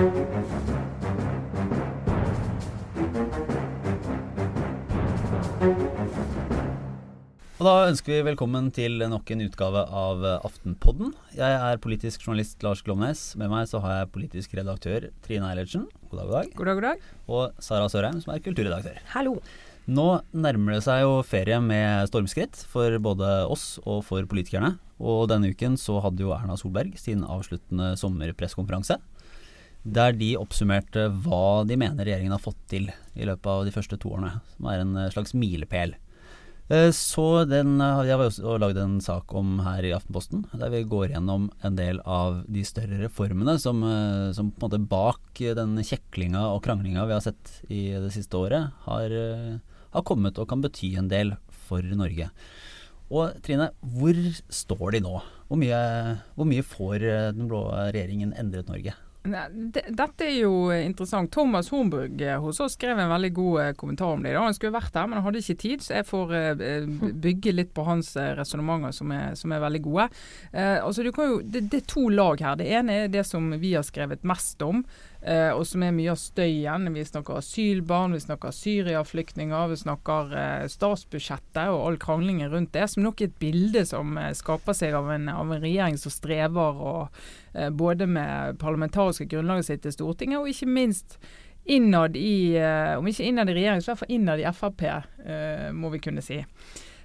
Og Da ønsker vi velkommen til nok en utgave av Aftenpodden. Jeg er politisk journalist Lars Glomnes. Med meg så har jeg politisk redaktør Trine Eilertsen. God dag, god dag. God dag, god dag. Og Sara Sørheim, som er kulturredaktør. Hallo. Nå nærmer det seg jo ferie med stormskritt for både oss og for politikerne. Og denne uken så hadde jo Erna Solberg sin avsluttende sommerpresskonferanse. Der de oppsummerte hva de mener regjeringen har fått til i løpet av de første to årene. Som er en slags milepæl. Eh, så den har jeg også lagd en sak om her i Aftenposten, der vi går gjennom en del av de større reformene som, eh, som på en måte bak den kjeklinga og kranglinga vi har sett i det siste året, har, eh, har kommet og kan bety en del for Norge. Og Trine, hvor står de nå? Hvor mye, hvor mye får den blå regjeringen endret Norge? Dette er jo interessant. Thomas Hornburg eh, hos oss skrev en veldig god eh, kommentar om det. Han skulle vært her, men han hadde ikke tid, så jeg får eh, bygge litt på hans resonnementer, som, som, er veldig gode. Altså, jo, det, det, er to lag her. Det ene er det som vi har skrevet mest om, Eh, og som er mye av støyen. Vi snakker asylbarn, vi snakker Syria-flyktninger, vi snakker eh, statsbudsjettet og all kranglingen rundt det. Som nok er et bilde som eh, skaper seg av en, av en, regjering som strever og, eh, både med parlamentariske grunnlaget sitt til Stortinget, og ikke minst innad i, eh, om ikke innad i regjeringen, så i hvert fall innad i Frp, eh, må vi kunne si.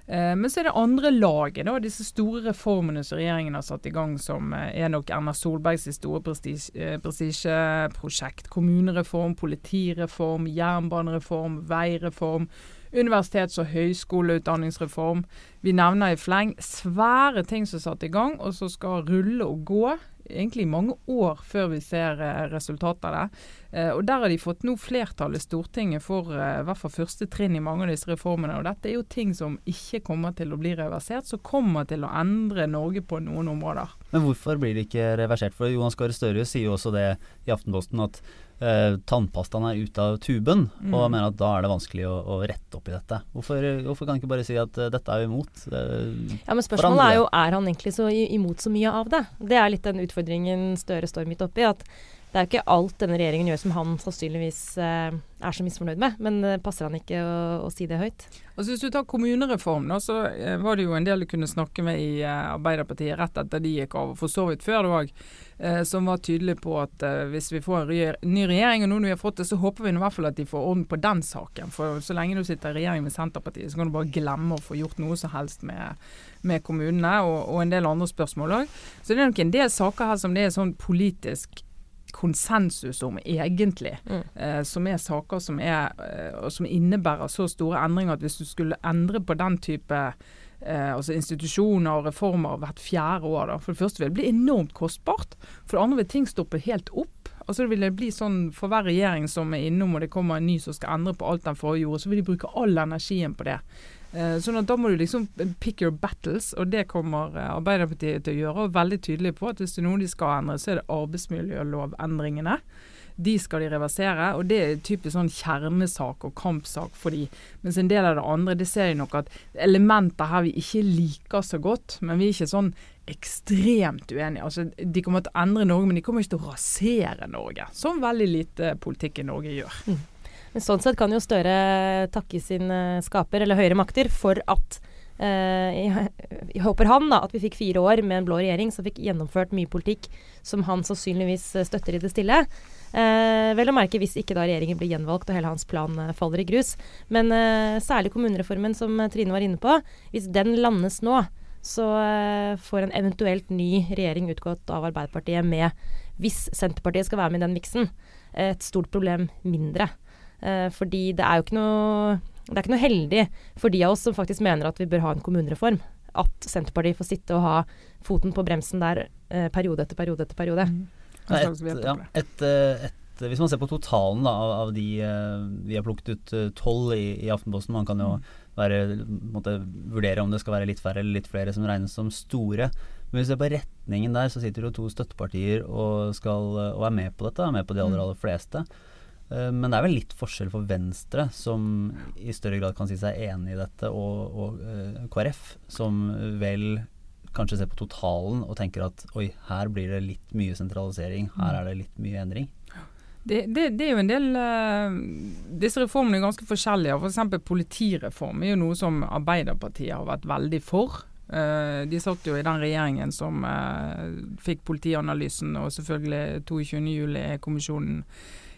Eh, men så er det andre laget, da, disse store reformene som regjeringen har satt i gang, som eh, er nok Erna Solbergs store eh, prestisjeprosjekt. Kommunereform, politireform, jernbanereform, veireform. Universitets- og høyskoleutdanningsreform. Vi nevner i fleng svære ting som er satt i gang, og som skal rulle og gå egentlig mange år før vi ser eh, resultatet av det. Eh, og Der har de fått nå flertall i Stortinget for eh, i hvert fall første trinn i mange av disse reformene. og Dette er jo ting som ikke kommer til å bli reversert, som kommer til å endre Norge på noen områder. Men hvorfor blir det ikke reversert? For Jonas Gahr Støre sier jo også det i Aftenposten at eh, tannpastaen er ute av tuben, mm. og mener at da er det vanskelig å, å rette opp i dette. Hvorfor, hvorfor, kan han ikke bare si at uh, dette er jo imot? Uh, ja, men Spørsmålet er jo er han egentlig så imot så mye av det. Det er litt den utfordringen Støre står midt oppi. at det er jo ikke alt denne regjeringen gjør som han sannsynligvis eh, er så misfornøyd med, men eh, passer han ikke å, å, si det høyt? Altså Hvis du tar kommunereform, da, så eh, var det jo en del du kunne snakke med i eh, Arbeiderpartiet rett etter de gikk av, for så vidt før det òg, eh, som var tydelig på at eh, hvis vi får en ny regjering, og nå når vi har fått det, så håper vi i hvert fall at de får orden på den saken. For så lenge du sitter i regjering med Senterpartiet, så kan du bare glemme å få gjort noe som helst med, med kommunene, og, og, en del andre spørsmål òg. Så det er nok en del saker her som det er sånn politisk konsensus om, egentlig. Mm. Eh, som er saker som, er, eh, som innebærer så store endringer at hvis du skulle endre på den type eh, altså institusjoner og reformer hvert fjerde år, da, for det første vil det bli enormt kostbart. For det andre vil ting stoppe helt opp. Altså det vil det bli sånn For hver regjering som er innom og det kommer en ny som skal endre på alt den forrige gjorde, så vil de bruke all energien på det. Eh, sånn at Da må du liksom pick your battles, og det kommer eh, Arbeiderpartiet til å gjøre. og Veldig tydelig på at hvis det er noe de skal endre, så er det arbeidsmiljølovendringene. De skal de reversere, og det er typisk sånn kjernesak og kampsak for de. Mens en del av det andre, det ser jeg nok at elementer her vi ikke liker så godt, men vi er ikke sånn ekstremt uenige. Altså, de kommer til å endre Norge, men de kommer ikke til å rasere Norge. Som veldig lite politikk i Norge gjør. Mm. Men sånn sett kan jo Støre takke sin eh, skaper, eller høyere makter, for at eh, jeg, jeg, håper han da, at vi fikk fire år med en blå regjering som fikk gjennomført mye politikk som han sannsynligvis eh, støtter i det stille. Eh, vel å merke hvis ikke da regjeringen blir gjenvalgt og hele hans plan eh, faller i grus. Men eh, særlig kommunereformen som Trine var inne på. Hvis den landes nå, så får en eventuelt ny regjering utgått av Arbeiderpartiet med, hvis Senterpartiet skal være med i den miksen, et stort problem mindre. Eh, fordi det er jo ikke noe det er ikke noe heldig for de av oss som faktisk mener at vi bør ha en kommunereform, at Senterpartiet får sitte og ha foten på bremsen der eh, periode etter periode etter periode. Mm. Et, ja, et, eh, et, hvis man ser på totalen da, av, av, de uh, Vi har plukket ut tolv i, i, Aftenposten. Man kan jo mm. være, måtte, vurdere om det skal være litt færre eller litt flere som regnes som store. Men hvis du ser på retningen der, så sitter det jo to støttepartier og, skal, og er med på dette. Er med på de aller, mm. aller fleste. Eh, men det er vel litt forskjell for Venstre, som i større grad kan si seg enig i dette, og, og uh, KrF, som vel kanskje ser på totalen og tenker at oi, her blir det litt mye sentralisering, her Mm. er det litt mye endring. Det, det, det er jo en del uh, Disse reformene er ganske forskjellige. F.eks. For politireform er jo noe som Arbeiderpartiet har vært veldig for. Uh, de satt jo i den regjeringen som uh, fikk Politianalysen og selvfølgelig 22.07-kommisjonen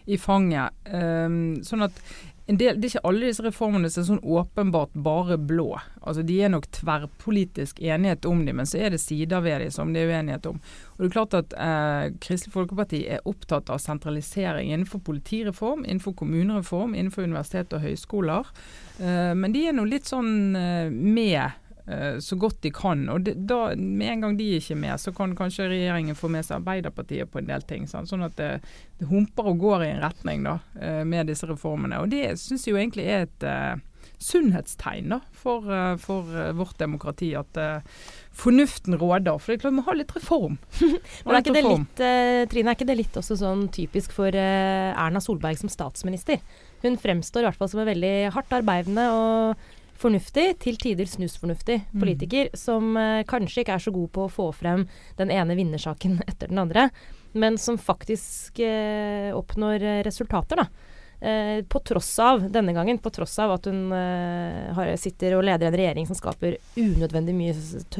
i fanget. Um, sånn at del, Det er ikke alle disse reformene som er sånn åpenbart bare blå. Altså De er nok tverrpolitisk enighet om dem, men så er det sider ved dem som det er uenighet om. Og det er klart at eh, Kristelig Folkeparti er opptatt av sentralisering innenfor politireform, innenfor kommunereform, innenfor universitet og høyskoler. Eh, men de er nå litt sånn eh, med så godt de kan. Og det, da, med en gang de ikke er med, så kan kanskje regjeringen få med seg Arbeiderpartiet på en del ting. Sant? Sånn at det, det, humper og går i en retning da, eh, med disse reformene. Og det syns jeg jo egentlig er et uh, sunnhetstegn da, for, uh, for eh, vårt demokrati. At eh, fornuften råder. For det er klart vi må ha litt reform. Men er ikke det litt, eh, Trine, er ikke det litt også sånn typisk for eh, Erna Solberg som statsminister? Hun fremstår i hvert fall som en veldig hardt arbeidende og fornuftig, til tider snusfornuftig Mm. politiker, som eh, kanskje ikke er så god på å få frem den ene vinnersaken etter den andre, men som faktisk eh, oppnår eh, resultater, da. Eh, på tross av, denne gangen, på tross av at hun eh, har, sitter og leder en regjering som skaper unødvendig mye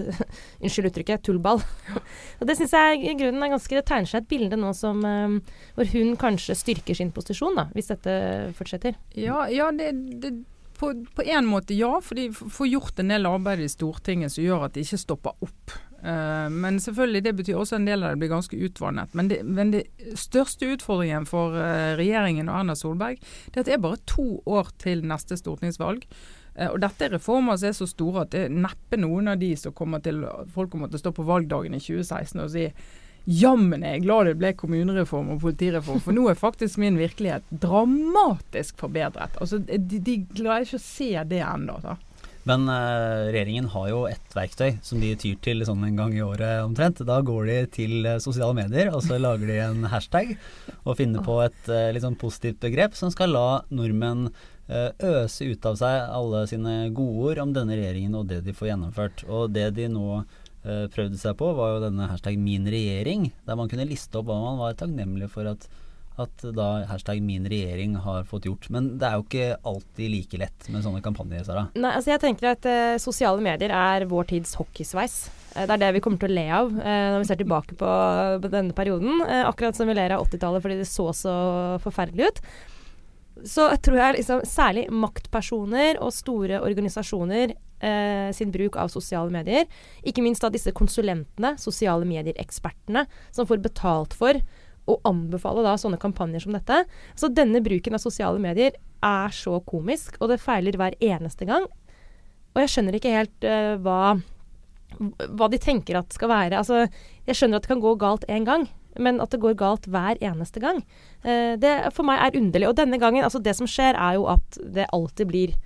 Unnskyld uttrykket, tullball. og det syns jeg i grunnen er ganske Det tegner seg et bilde nå som eh, hvor hun kanskje styrker sin posisjon, da, hvis dette fortsetter. Ja, ja det, det, på, én måte ja, for de får gjort en del arbeid i Stortinget som gjør at de ikke stopper opp. Eh, men selvfølgelig, det betyr også en del av det blir ganske utvannet. Men det, men det største utfordringen for eh, regjeringen og Erna Solberg, det er at det er bare to år til neste stortingsvalg. Eh, og dette er reformer som er så store at det er neppe noen av de som kommer til folk kommer til å stå på valgdagen i 2016 og si Jammen er jeg glad det ble kommunereform og politireform, for nå er faktisk min virkelighet dramatisk forbedret. Altså, de, de klarer ikke å se det ennå. Men eh, regjeringen har jo ett verktøy som de tyr til sånn en gang i året omtrent. Da går de til eh, sosiale medier og så lager de en hashtag og finner på et eh, litt sånn positivt begrep som skal la nordmenn eh, øse ut av seg alle sine godord om denne regjeringen og det de får gjennomført. Og det de nå prøvde seg på, var jo denne hashtag min regjering, der man kunne liste opp hva man var takknemlig for at at da hashtag min regjering har fått gjort. Men det er jo ikke alltid like lett med sånne kampanjer, Sara. Nei, altså jeg tenker at eh, sosiale medier er vår tids hockeysveis. Eh, det er det vi kommer til å le av eh, når vi ser tilbake på, denne perioden. Eh, akkurat som vi ler av 80-tallet fordi det så så forferdelig ut. Så tror jeg liksom særlig maktpersoner og store organisasjoner eh, sin bruk av sosiale medier, ikke minst av disse konsulentene, sosiale medier-ekspertene, som får betalt for å anbefale da sånne kampanjer som dette. Så denne bruken av sosiale medier er så komisk, og det feiler hver eneste gang. Og jeg skjønner ikke helt eh, hva, hva de tenker at skal være Altså, jeg skjønner at det kan gå galt én gang, men at det går galt hver eneste gang, eh, det for meg er underlig. Og denne gangen, altså det som skjer, er jo at det alltid blir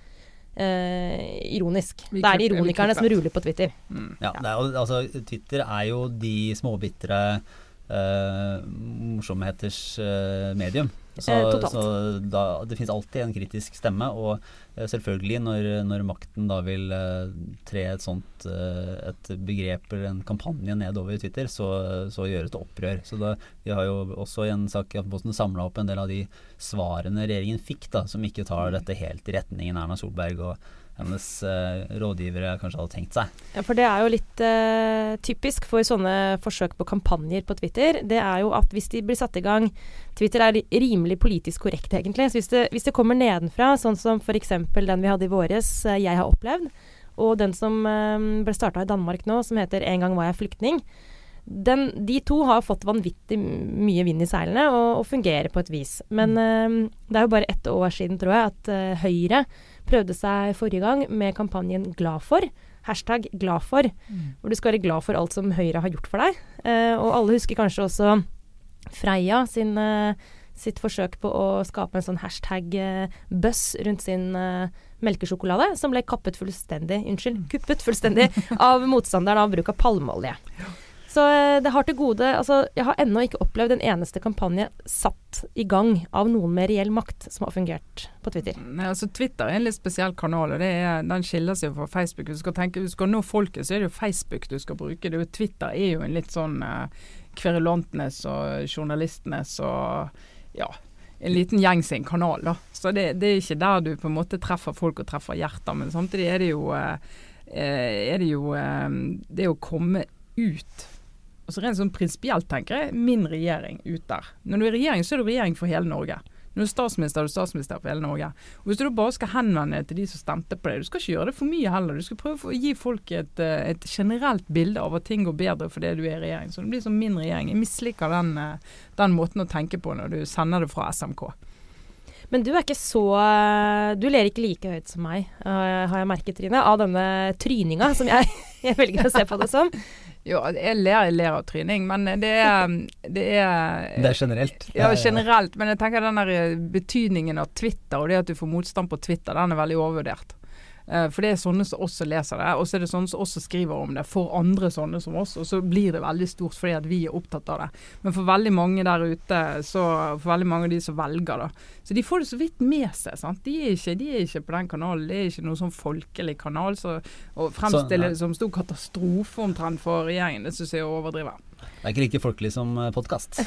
ironisk. Vi Det er de ironikerne som ruler på Twitter. Mm. Ja, det er altså, Twitter er jo de småbitre uh, morsomheters eh, medium. Så, Eh, så da, det finnes alltid en kritisk stemme, og eh, selvfølgelig når, når makten da vil eh, tre et sånt et begrep eller en kampanje nedover Twitter, så, så gjøres det opprør. Så da, Vi har jo også i en sak i Aftenposten samla opp en del av de svarene regjeringen fikk, da, som ikke tar dette helt i retningen Erna Solberg og hennes eh, rådgivere kanskje hadde tenkt seg. Ja, for det er jo litt eh, typisk for sånne forsøk på kampanjer på Twitter. Det er jo at hvis de blir satt i gang Twitter er rimelig politisk korrekt, egentlig. Så hvis det, hvis det kommer nedenfra, sånn som f.eks. den vi hadde i våres, eh, 'Jeg har opplevd', og den som eh, ble starta i Danmark nå, som heter 'En gang var jeg flyktning', den, de to har fått vanvittig mye vind i seilene og, og fungerer på et vis. Men eh, det er jo bare ett år siden, tror jeg, at eh, Høyre prøvde seg forrige gang med kampanjen 'Glad for'. Hashtag 'glad for', hvor du skal være glad for alt som Høyre har gjort for deg. Eh, og alle husker kanskje også Freia sin, eh, sitt forsøk på å skape en sånn hashtag-buzz rundt sin eh, melkesjokolade, som ble kappet fullstendig, unnskyld, kuppet fullstendig av motstanderen av bruk av palmeolje. Så eh, det har til gode Altså, jeg har ennå ikke opplevd en eneste kampanje satt i gang av noen med reell makt som har fungert på Twitter. Nei, altså Twitter er en litt spesiell kanal, og er, den skiller seg fra Facebook. Du skal tenke, du skal nå folket, så er det jo Facebook du skal bruke. Det er jo, Twitter er jo en litt sånn uh, kverulantenes og journalistenes og ja, en liten gjeng sin kanal. da. Så det, det, er ikke der du på en måte treffer folk og treffer hjerter, men samtidig er det jo, eh, er det, jo eh, det å komme ut altså Rent sånn prinsipielt tenker jeg min regjering ut der. Når du er regjering, så er du regjering for hele Norge. Når du er statsminister, er du statsminister for hele Norge. Og Hvis du bare skal henvende deg til de som stemte på deg, du skal ikke gjøre det for mye heller. Du skal prøve å gi folk et, eh, et generelt bilde av at ting går bedre fordi du er i regjering. Så det blir som min regjering. Jeg misliker den, eh, den måten å tenke på når du sender det fra SMK. Men du er ikke så eh, Du ler ikke like høyt som meg, har jeg merket, Trine, av denne tryninga, som jeg, jeg velger å se på det som. Jo, jeg ler, jeg ler av tryning, men det er, det er Det er generelt? Ja, generelt. Men jeg tenker den der eh, betydningen av Twitter, og det at du får motstand på Twitter, den er veldig overvurdert. Uh, for det er sånne som også leser det, og så er det sånne som også skriver om det for andre sånne som oss, og så blir det veldig stort fordi at vi er opptatt av det. Men for veldig mange der ute, så for veldig mange av de som velger, da, så de får det så vidt med seg. sant? De er ikke, de er ikke på den kanalen, det er ikke noen sånn folkelig kanal. Så å fremstille det som stor katastrofe omtrent for regjeringen, det syns jeg er å overdrive. Det er ikke like folkelig som eh, podkast.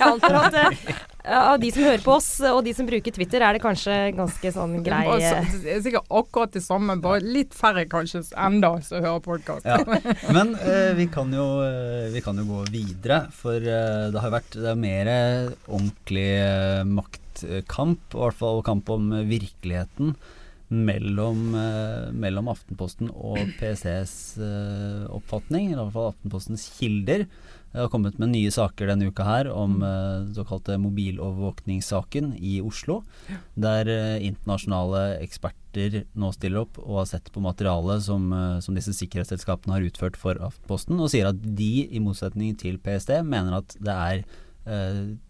Jeg antar at uh, av de som hører på oss, og de som bruker Twitter, er det kanskje ganske sånn grei Det er sikkert akkurat det samme, bare litt færre kanskje enda som hører podkast. Ja. Men uh, vi, kan jo, uh, vi, kan jo, gå videre, for det har vært det er mer ordentlig maktkamp, i hvert fall kamp om virkeligheten. Mellom, mellom Aftenposten og PSTs oppfatning, i hvert fall Aftenpostens kilder. Det har kommet med nye saker denne uka her om uh, såkalte mobilovervåkningssaken i Oslo. Der internasjonale eksperter nå stiller opp og har sett på materialet som, som disse sikkerhetsselskapene har utført for Aftenposten, og sier at de, i motsetning til PST, mener at det er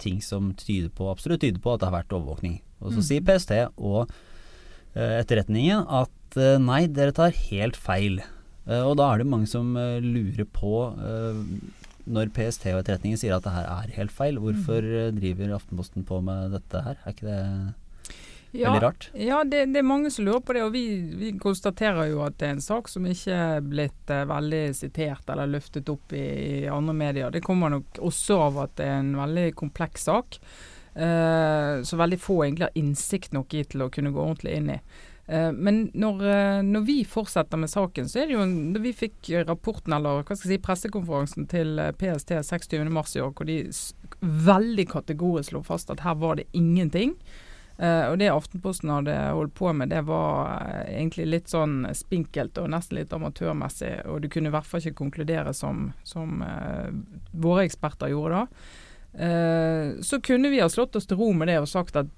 ting som tyder på, absolutt tyder på at det har vært overvåkning. Og så mm. sier PST og Etterretningen at nei, dere tar helt feil. og da er det mange som lurer på når PST og Etterretningen sier at det her er helt feil, hvorfor mm. driver Aftenposten på med dette her? Er ikke det ja, veldig rart? Ja, det, det, er mange som lurer på det. Og vi, vi, konstaterer jo at det er en sak som ikke er blitt uh, veldig sitert eller løftet opp i, i, andre medier. Det kommer nok også av at det er en veldig kompleks sak. Uh, så veldig få egentlig har innsikt nok i til å kunne gå ordentlig inn i. Eh, men når, eh, når, vi fortsetter med saken, så er det jo da vi fikk rapporten, eller hva skal jeg si, pressekonferansen til eh, PST 26.3 i år, hvor de veldig kategorisk slo fast at her var det ingenting. Og det Aftenposten hadde holdt på med, det var egentlig litt sånn spinkelt og nesten litt amatørmessig. Og du kunne i hvert fall ikke konkludere som, som våre eksperter gjorde da. Eh, så kunne vi ha slått oss til ro med det og sagt at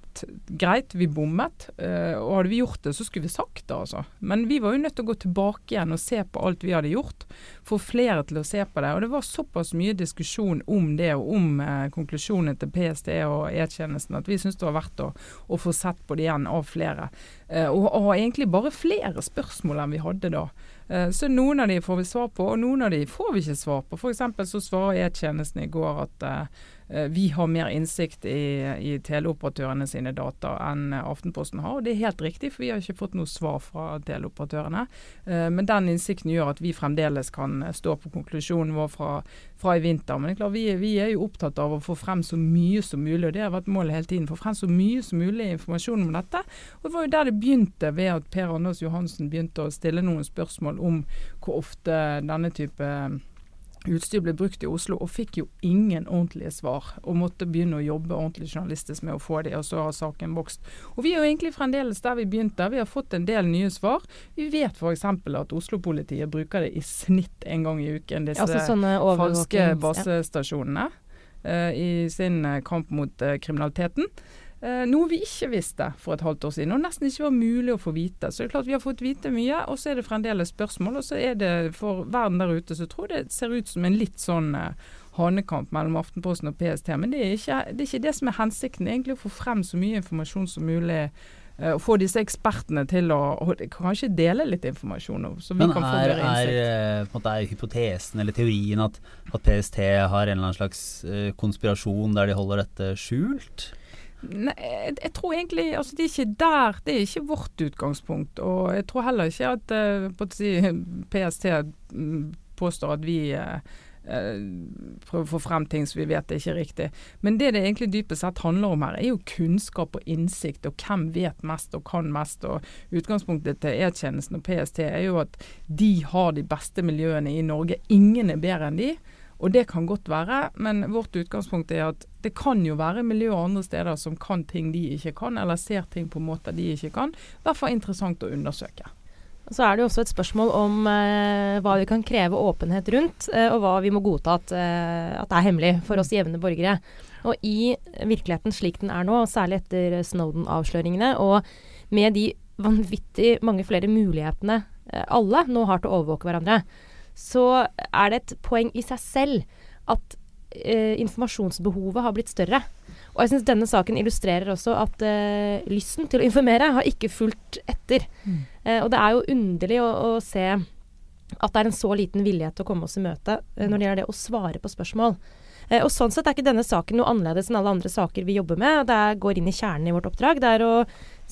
greit, vi bommet. Uh, og hadde vi gjort det, så skulle vi sagt det, altså. Men vi var jo nødt til å gå tilbake igjen og se på alt vi hadde gjort. Få flere til å se på det. Og det var såpass mye diskusjon om det, og om uh, konklusjonen til PST og E-tjenesten, at vi syntes det var verdt å, å, få sett på det igjen av flere. og, og egentlig bare flere spørsmål enn vi hadde da. Så noen av de får vi svar på, og noen av de får vi ikke svar på. F.eks. så svarer E-tjenesten i går at uh, vi har mer innsikt i, i teleoperatørene sine data enn Aftenposten har. og Det er helt riktig, for vi har ikke fått noe svar fra teleoperatørene. Uh, men den innsikten gjør at vi fremdeles kan stå på konklusjonen vår fra, fra i vinter. Men det klart, vi, vi, er jo opptatt av å få frem så mye som mulig, og det har vært målet hele tiden. Få frem så mye som mulig informasjon om dette. Og Det var jo der det begynte, ved at Per Anders Johansen begynte å stille noen spørsmål om hvor ofte denne type Utstyr ble brukt i Oslo og fikk jo ingen ordentlige svar, og måtte begynne å jobbe ordentlig journalistisk med å få det, og så har saken vokst. Og Vi er jo egentlig fremdeles der vi begynte. Vi har fått en del nye svar. Vi vet f.eks. at Oslo-politiet bruker det i snitt en gang i uken, disse altså falske basestasjonene, ja. uh, i sin eh, kamp mot uh, kriminaliteten. Eh, noe vi ikke visste for et halvt år siden, og nesten ikke var mulig å få vite. Så det er klart vi har fått vite mye, og så er det fremdeles spørsmål. Og så er det for verden der ute, så tror jeg det ser ut som en litt sånn eh, hanekamp mellom Aftenposten og PST. Men det er, ikke, det er ikke det som er hensikten. Egentlig å få frem så mye informasjon som mulig Og få disse ekspertene til å kanskje dele litt informasjon. Så vi Men kan få er, mer er, innsikt. eh, måte, er hypotesen eller teorien at, at PST har en eller annen slags eh, konspirasjon der de holder dette skjult? Nei, jeg, jeg tror egentlig altså Det er ikke der, det er ikke vårt utgangspunkt. Og jeg tror heller ikke at eh, si, PST mm, påstår at vi eh, eh, prøver å få frem ting som vi vet er ikke riktig. Men det det egentlig dypest sett handler om her, er jo kunnskap og innsikt, og hvem vet mest og kan mest. og Utgangspunktet til E-tjenesten og PST er jo at de har de beste miljøene i Norge. Ingen er bedre enn de. Og det kan godt være, men vårt utgangspunkt er at det kan jo være miljøer andre steder som kan ting de ikke kan, eller ser ting på måter de ikke kan. Derfor er det interessant å undersøke. Så er det jo også et spørsmål om eh, hva vi kan kreve åpenhet rundt, eh, og hva vi må godta at, eh, at er hemmelig for oss jevne borgere. Og i virkeligheten slik den er nå, særlig etter Snowden-avsløringene, og med de vanvittig mange flere mulighetene eh, alle nå har til å overvåke hverandre, så er det et poeng i seg selv at eh, informasjonsbehovet har blitt større. Og jeg syns denne saken illustrerer også at eh, lysten til å informere har ikke fulgt etter. Eh, og det er jo underlig å, å se at det er en så liten villighet til å komme oss i møte eh, når det gjelder det å svare på spørsmål. Eh, og Sånn sett er ikke denne saken noe annerledes enn alle andre saker vi jobber med. Det går inn i kjernen i vårt oppdrag. Det er å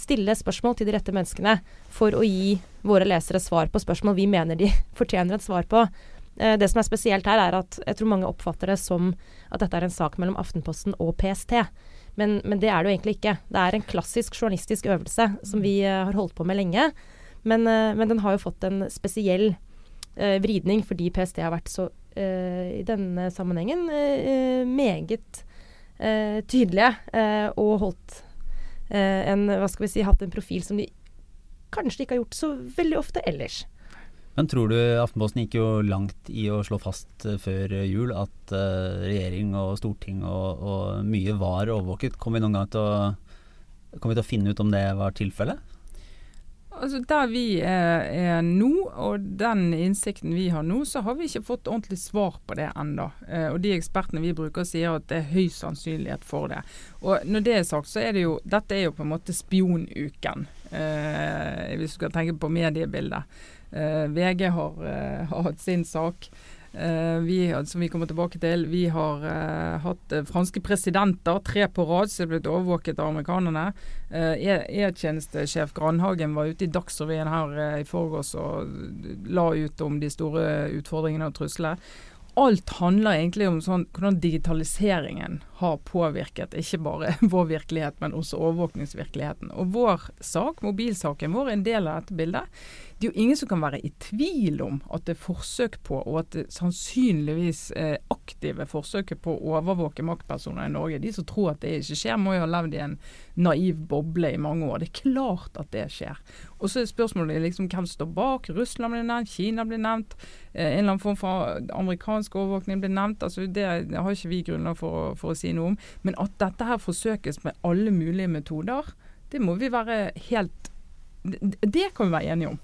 stille spørsmål til de rette menneskene for å gi våre lesere svar på spørsmål vi mener de fortjener et svar på. Eh, det som er spesielt her, er at jeg tror mange oppfatter det som at dette er en sak mellom Aftenposten og PST. Men, men det er det jo egentlig ikke. Det er en klassisk journalistisk øvelse som vi eh, har holdt på med lenge. Men, eh, men den har jo fått en spesiell eh, vridning fordi PST har vært så eh, i denne sammenhengen eh, meget tydelige og holdt en Hva skal vi si hatt en profil som de kanskje ikke har gjort så veldig ofte ellers. Men tror du Aftenposten gikk jo langt i å slå fast eh, før jul at eh, regjering og storting og, og mye var overvåket? Kom vi noen gang til å, vi til å finne ut om det var tilfellet? Altså Der vi er, er nå, og den innsikten vi har nå, så har vi ikke fått ordentlig svar på det ennå. Eh, og de ekspertene vi bruker sier at det er høy sannsynlighet for det. Og når det er sagt, så er det jo Dette er jo på en måte spionuken, eh, hvis du skal tenke på mediebildet. Eh, VG har, eh, har hatt sin sak. Eh, vi, som vi kommer tilbake til. Vi har uh, hatt uh, franske presidenter, tre på rad, som er blitt overvåket av amerikanerne. Uh, E-tjenestesjef Grandhagen var ute i Dagsrevyen her i forgårs og la ut om de store utfordringene og truslene. Alt handler egentlig om sånn, hvordan digitaliseringen har påvirket ikke bare vår virkelighet, men også overvåkningsvirkeligheten. Og vår sak, mobilsaken vår, er en del av dette bildet. Det er jo ingen som kan være i tvil om at det er forsøk på, og at det sannsynligvis eh, aktive forsøket på å overvåke maktpersoner i Norge. De som tror at det ikke skjer, må jo ha levd i en naiv boble i mange år. Det er klart at det skjer. Og så er spørsmålet liksom hvem står bak. Russland blir nevnt, Kina blir nevnt. Eh, en eller annen form for amerikansk overvåkning blir nevnt. altså Det, har ikke vi grunnlag for, for å si noe om. Men at dette her forsøkes med alle mulige metoder, det må vi være helt Det, kan vi være enige om.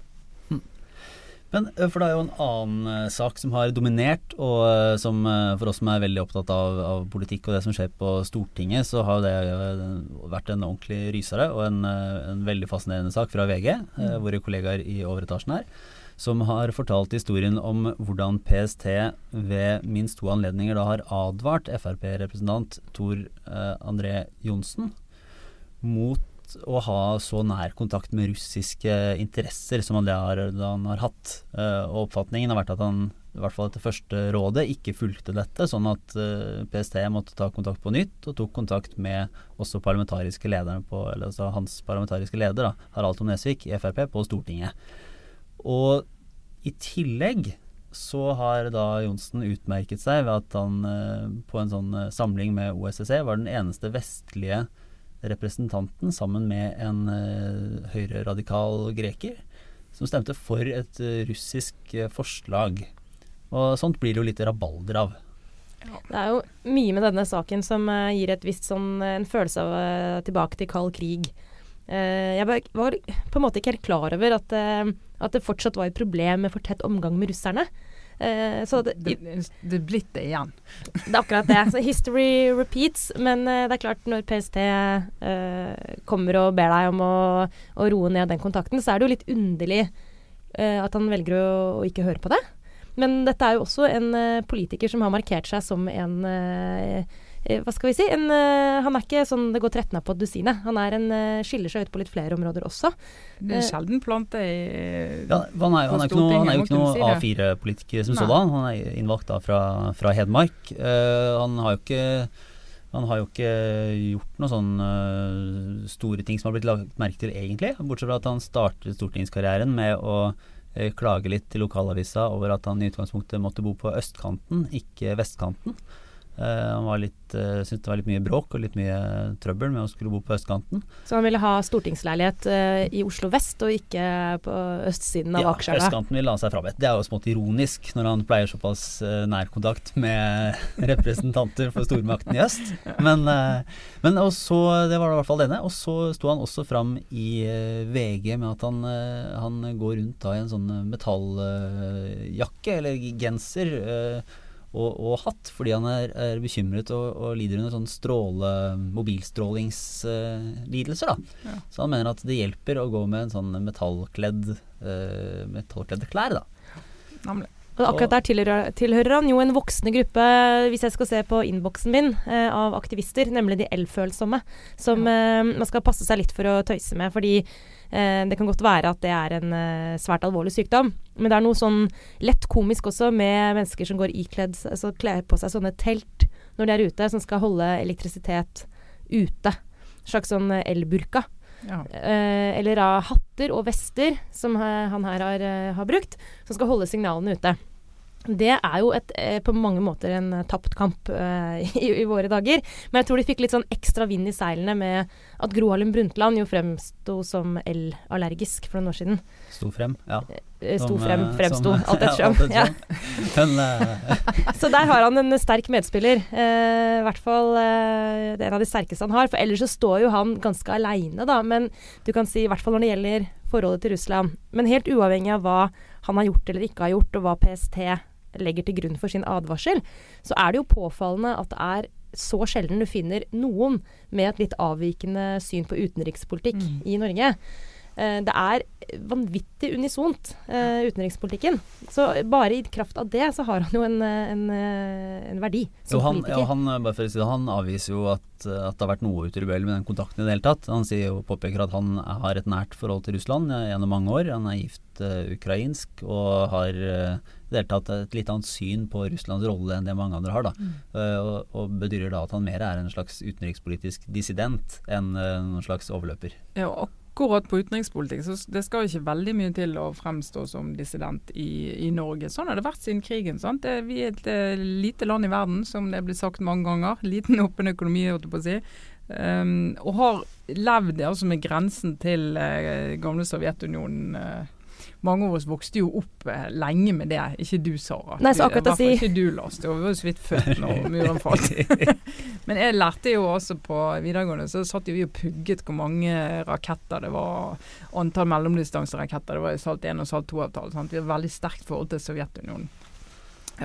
Men for det er jo en annen sak som har dominert, og som for oss som er veldig opptatt av, av politikk og det som skjer på Stortinget, så har det vært en ordentlig rysere og en, en veldig fascinerende sak fra VG, mm. våre kollegaer i overetasjen her, som har fortalt historien om hvordan PST ved minst to anledninger da har advart Frp-representant Tor eh, André Johnsen mot å ha så nær kontakt med russiske interesser som han har, han har hatt. Eh, og oppfatningen har vært at han i hvert fall etter første rådet ikke fulgte dette, sånn at eh, PST måtte ta kontakt på nytt, og tok kontakt med også parlamentariske lederen på, eller altså hans parlamentariske leder, da, Harald Tom Nesvik i Frp, på Stortinget. Og i tillegg så har da Johnsen utmerket seg ved at han eh, på en sånn eh, samling med OSSE var den eneste vestlige representanten sammen med en uh, høyreradikal greker som stemte for et russisk forslag. Og sånt blir det jo litt rabalder av. Det er jo mye med denne saken som gir et visst sånn, en følelse av tilbake til kald krig. Eh, jeg var, på en måte ikke helt klar over at, eh, at det fortsatt var et problem med for tett omgang med russerne. Eh, så det, Det, er blitt det igjen. det er akkurat det. Så history repeats. Men det er klart, når PST kommer og ber deg om å, å roe ned den kontakten, så er det jo litt underlig at han velger å, å ikke høre på det. Men dette er jo også en politiker som har markert seg som en hva skal vi si? En, eh, han er ikke sånn det går 13 av på dusinet. Han er en, eh, skiller seg ut på litt flere områder også. Det er Eh, sjelden plante i Ja, han, er, han, er ikke noe, han er jo ikke noe A4-politiker som Nei. sådan. Han er innvalgt da fra, fra Hedmark. Uh, han har jo ikke han har jo ikke gjort noen sånne eh, store ting som har blitt lagt merke til, egentlig. Bortsett fra at han startet stortingskarrieren med å eh, klage litt til lokalavisa over at han i utgangspunktet måtte bo på østkanten, ikke vestkanten. Eh, han var litt, uh, syntes det var litt mye bråk og litt mye trøbbel med å skulle bo på østkanten. Så han ville ha stortingsleilighet eh, i Oslo vest, og ikke på østsiden av Ja, Akerselva. østkanten ville han seg frabedt. Det er jo smått ironisk når han pleier såpass nær kontakt med representanter for stormakten i øst. Men, eh, men også, det var i hvert fall denne. Og så sto han også fram i eh, VG med at han, eh, han går rundt da i en sånn metalljakke eller genser. Og, og hatt, fordi han er, er bekymret og, og lider under sånn stråle, mobilstrålingslidelser. Uh, Ja. Så han mener at det hjelper å gå med en sånn metallkledd uh, metallkledde klær. da. Nemlig. Og akkurat der tilhører, tilhører han jo en voksende gruppe, hvis jeg skal se på innboksen min, eh, av aktivister, nemlig de elfølsomme, som eh, man skal passe seg litt for å tøyse med. Fordi eh, det kan godt være at det er en eh, svært alvorlig sykdom. Men det er noe sånn lett komisk også med mennesker som går ikledd, altså kler på seg sånne telt når de er ute, som skal holde elektrisitet ute. Slags sånn elburka. Ja. Eh, eller av hatter og vester, som han her har, eh, har brukt, som skal holde signalene ute. Det er jo et, eh, på mange måter en tapt kamp eh, i, i våre dager. Men jeg tror de fikk litt sånn ekstra vind i seilene med at Gro Harlem Brundtland jo fremsto som elallergisk for noen år siden. Sto frem. Ja. Eh, Sto Som, frem, eh, fremsto, alt ettersom. Ja. ja. uh, Så der har han en sterk medspiller. Uh, I hvert fall uh, det er en av de sterkeste han har. For ellers så står jo han ganske aleine, da. Men du kan si, i hvert fall når det gjelder forholdet til Russland. Men helt uavhengig av hva han har gjort eller ikke har gjort, og hva PST legger til grunn for sin advarsel, så er det jo påfallende at det er så sjelden du finner noen med et litt avvikende syn på utenrikspolitikk Mm. i Norge. Eh, det er vanvittig unisont, eh, utenrikspolitikken. Så bare i kraft av det så har han jo en, eh, en, en verdi som jo, han, politiker. ja, han, bare for å si det, han avviser jo at, at det har vært noe utilbørlig med den kontakten i det hele tatt. Han sier jo, påpeker at han har et nært forhold til Russland gjennom mange år. Han er gift uh, ukrainsk og har uh, i det hele tatt et litt annet syn på Russlands rolle enn det mange andre har. da. Eh, og, og bedyrer da at han mer er en slags utenrikspolitisk dissident enn uh, noen slags overløper. Ja, akkurat på utenrikspolitikk, så det skal ikke veldig mye til å fremstå som dissident i, i Norge. Sånn har det vært siden krigen. sant? Det, vi er et eh, lite land i verden, som det blitt sagt mange ganger. Liten åpen økonomi, holdt jeg på å si. Um, og har levd altså med grensen til uh, gamle Sovjetunionen. eh, mange av oss vokste jo opp eh, lenge med det. Ikke du, Sara. Nei, så akkurat å si- Ikke du, Lars. Du var jo så vidt født når muren falt. Men jeg lærte jo også på videregående, så satt jo vi og pugget hvor mange raketter det var. Antall mellomdistanseraketter. Det var i Salt 1 og Salt 2-avtalen. sant? Vi har veldig sterkt forhold til Sovjetunionen.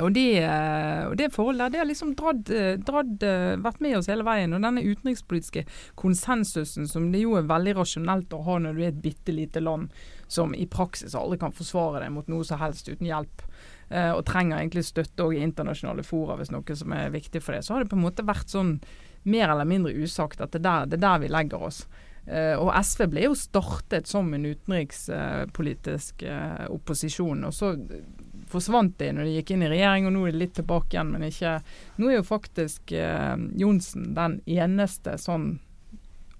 Og, de, eh, og det forholdet det har liksom dratt, eh, dratt, vært med oss hele veien. Og denne utenrikspolitiske konsensusen som det jo er veldig rasjonelt å ha når du er et bitte lite land som i praksis aldri kan forsvare deg mot noe som helst uten hjelp. eh, og trenger egentlig støtte i internasjonale fora hvis noe som er viktig for det. Så har det på en måte vært sånn mer eller mindre usagt at det er der, det er der vi legger oss. Eh, og SV ble jo startet som en utenrikspolitisk eh, opposisjon. Og så forsvant de når de gikk inn i regjering, og nå er de litt tilbake igjen. Men ikke Nå er jo faktisk eh, Johnsen den eneste sånn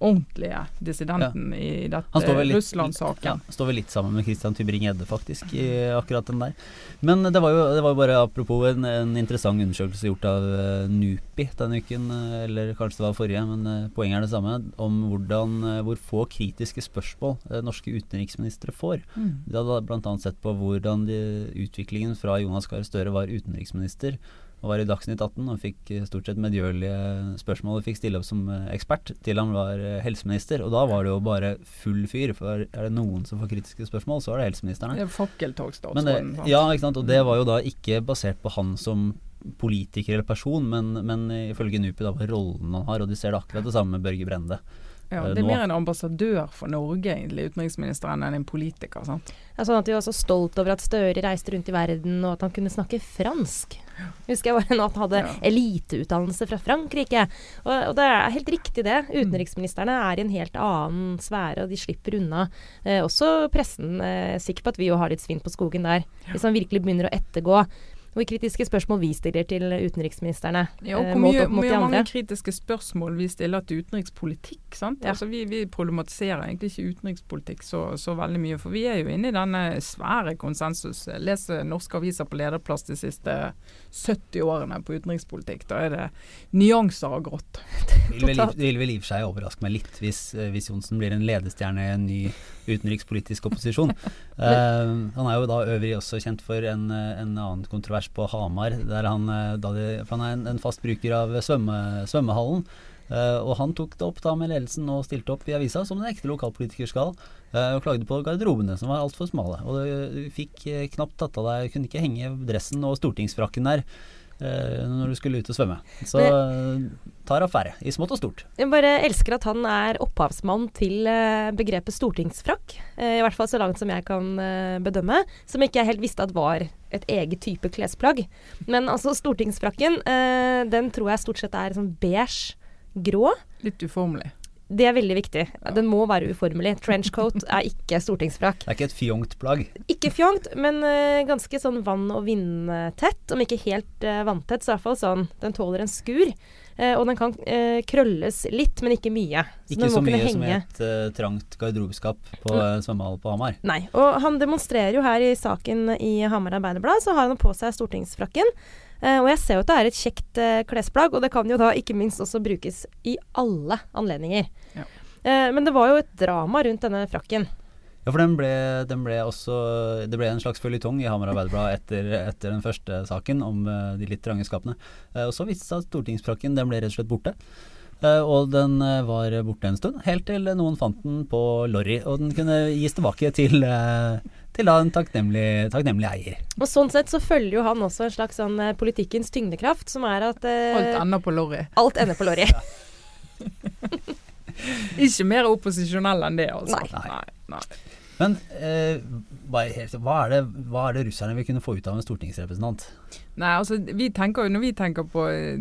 ordentlige dissidenten i dette Russland-saken. ja, står vel litt sammen med Christian Tybring-Gjedde, faktisk, i akkurat den der. Men det var jo, det var bare apropos en, en interessant undersøkelse gjort av eh, NUPI denne uken, eh, eller kanskje det var forrige, men eh, poenget er det samme, om hvordan, hvor få kritiske spørsmål norske utenriksministre får. Mm. De hadde bl.a. sett på hvordan de, utviklingen fra Jonas Gahr Støre var utenriksminister og var i Dagsnytt 18 og fikk eh, stort sett medgjørlige spørsmål og fikk stille opp som eh, ekspert til han var eh, helseminister. Og da var det jo bare full fyr, for er det noen som får kritiske spørsmål, så er det helseministeren. Det er Men det, ja, ikke sant? Og det var jo da ikke basert på han som politiker eller person, men, men ifølge NUPI da på rollen han har, og de ser det akkurat det samme med Børge Brende. Ja, eh, det er mer en ambassadør for Norge, egentlig, utenriksministeren, enn en politiker. sant? Ja, sånn at de var så stolt over at Støre reiste rundt i verden, og at han kunne snakke fransk. Husker jeg var nå at han hadde Ja. eliteutdannelse fra Frankrike. Og, og det er helt riktig det. Utenriksministrene er i en helt annen sfære, og de slipper unna. Eh, også pressen. Eh, sikker på at vi jo har litt svinn på skogen der. Hvis han virkelig begynner å ettergå hvor kritiske spørsmål vi stiller til utenriksministrene. Ja, og eh, hvor mye, opp mot mye de mange kritiske spørsmål vi stiller til utenrikspolitikk. sant? Ja. Altså, vi, vi problematiserer egentlig ikke utenrikspolitikk så, så veldig mye, for vi er jo inne i denne svære konsensus. Leser norske aviser på lederplass de siste 70 årene på utenrikspolitikk. Da er det nyanser av grått. Vil vel, i- vil vel i og for seg overraske meg litt hvis, eh, hvis Johnsen blir en ledestjerne i en ny utenrikspolitisk opposisjon. uh, han er jo da øvrig også kjent for en, en annen kontrovers på Hamar, han, eh, det, for han er en, en fast bruker av svømme, svømmehallen. Uh, og han tok det opp da med ledelsen og stilte opp i avisa, som en ekte lokalpolitiker skal, uh, og klagde på garderobene som var altfor smale. Og du fikk uh, knapt tatt av deg, kunne ikke henge dressen og stortingsfrakken der når du skulle ut og svømme. Så eh, tar affære, i smått og stort. Jeg bare elsker at han er opphavsmann til eh, begrepet stortingsfrakk. Eh, I hvert fall så langt som jeg kan eh, bedømme. Som ikke jeg helt visste at var et eget type klesplagg. Men altså, stortingsfrakken, eh, den tror jeg stort sett er sånn beige, grå. Litt uformelig. Det er veldig viktig. Den må være uformelig. Trenchcoat er ikke stortingsfrakk. Det er ikke et fjongt plagg. Ikke fjongt, men eh, ganske sånn vann- og vindtett. Om ikke helt uh, vanntett, så i hvert fall sånn. Den tåler en skur. Eh, og den kan eh, krølles litt, men ikke mye. Så Ikke den så mye som i et eh, trangt garderobeskap på mm. svømmehall på Hamar. Nei. Og han demonstrerer jo her i saken i Hamar Arbeiderblad, så har han på seg stortingsfrakken. Eh, og jeg ser jo at det er et kjekt eh, klesplagg, og det kan jo da ikke minst også brukes i alle anledninger. Ja. Eh, men det var jo et drama rundt denne frakken. Ja, for den ble, den ble også Det ble en slags føljetong i Hamar Arbeiderblad etter, etter den første saken om uh, de litt trange skapene. Uh, og så viste det seg at stortingsfrakken den ble rett og slett borte. Uh, og den var borte en stund, helt til noen fant den på Lorry. Og den kunne gis tilbake til, til da en takknemlig, takknemlig eier. Og sånn sett så følger jo han også en slags sånn politikkens tyngdekraft, som er at Alt ender på lorry. alt ender på Lorry. Ikke mer opposisjonell enn det, altså. Nei. nei, nei. Men eh, helt, hva, er det, hva er det russerne vil kunne få ut av en stortingsrepresentant? Nei, altså vi tenker Når vi tenker på eh,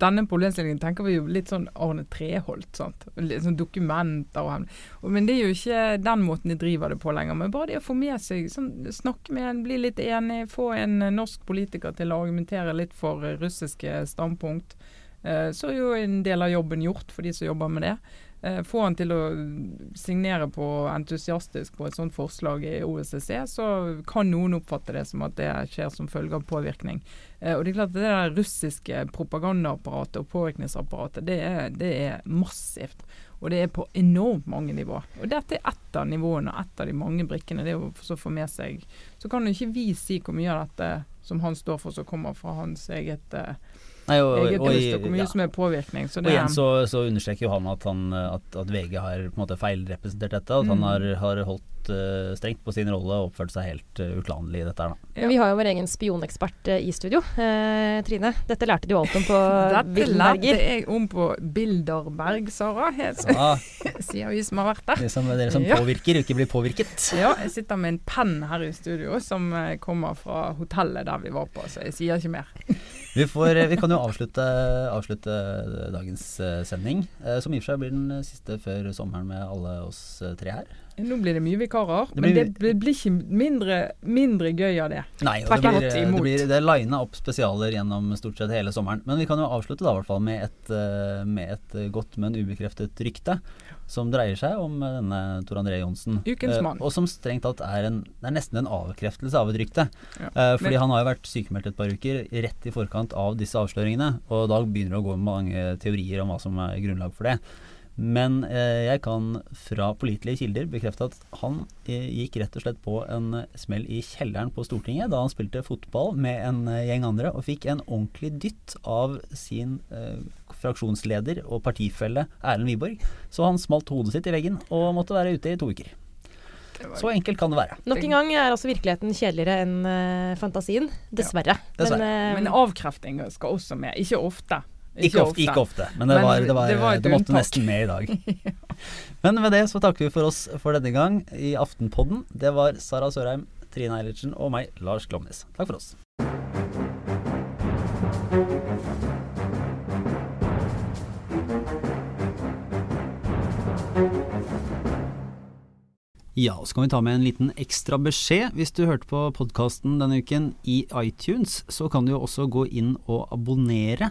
denne problemstillingen, tenker vi jo litt sånn Arne Treholt. sant? Litt sånn dokumenter og hem- Men det er jo ikke den måten de driver det på lenger. Men bare det å få med seg, sånn, snakke med en, bli litt enig, få en eh, norsk politiker til å argumentere litt for eh, russiske standpunkt. Så er jo en del av jobben gjort for de som jobber med det. Eh, få han til å signere på entusiastisk på et sånt forslag i OSSE, så kan noen oppfatte det som at det skjer som følge av påvirkning. Eh, og det er klart at det der russiske propagandaapparatet og påvirkningsapparatet, det er, det er massivt. Og det er på enormt mange nivå. Og dette er ett av nivåene, ett av de mange brikkene. Det å få med seg Så kan jo ikke vi si hvor mye av dette som han står for, som kommer fra hans eget, eh, Nei, og, og, bryst, og hvor mye ja. som er påvirkning. Så Og igjen så, så understreker jo han at, han at, at VG har på en måte feilrepresentert dette. At han Mm. har, har holdt eh, strengt på sin rolle og oppførte seg helt uh, uklanderlig i dette her, da. Ja. Vi har jo vår egen spionekspert eh, i studio. Eh, Trine, dette lærte du alt om på Dette lærte jeg om på Bilderberg, Sara. Ja, Sier vi som har vært der. som, dere som Ja. påvirker, ikke blir påvirket. Ja, jeg sitter med en penn her i studio som eh, kommer fra hotellet der vi var på, så jeg sier ikke mer. Vi, får, vi kan jo avslutte, avslutte dagens eh, sending, eh, som i og for seg blir den siste før sommeren med alle oss eh, tre her. Nå blir det mye vikarer, Det men blir- det blir, ikke mindre, mindre gøy av det. Nei, det blir, det blir det er lina opp spesialer gjennom stort sett hele sommeren. Men vi kan jo avslutte da hvert fall med et, eh, med et eh, godt, men ubekreftet rykte. Som dreier seg om eh, denne Tor André Johnsen. Ukens mann. og som strengt tatt er, en, er nesten en avkreftelse av et rykte. Ja. Fordi Men- han har jo vært sykemeldt et par uker rett i forkant av disse avsløringene. Og da begynner det å gå mange teorier om hva som er grunnlag for det. Men eh, jeg kan fra pålitelige kilder bekrefte at han eh, gikk rett og slett på en smell i kjelleren på Stortinget da han spilte fotball med en eh, gjeng andre, og fikk en ordentlig dytt av sin eh, fraksjonsleder og partifelle Erlend Wiborg. Så han smalt hodet sitt i veggen og måtte være ute i to uker. Så enkelt kan det være. Nok en gang er altså virkeligheten kjedeligere enn uh, fantasien. Dessverre. Dessverre. Men, uh, men avkrefting skal også med. Ikke ofte. Ikke, ofte. ikke ofte, men det, men var, det, var, det, var det måtte unntak. nesten med i dag. ja. Men med det så takker vi for oss for denne gang i Aftenpodden. Det var Sara Sørheim, Trine Eilertsen og meg, Lars Glomnes. Takk for oss. Ja, og så kan vi ta med en liten ekstra beskjed. Hvis du hørte på podkasten denne uken i iTunes, så kan du jo også gå inn og abonnere.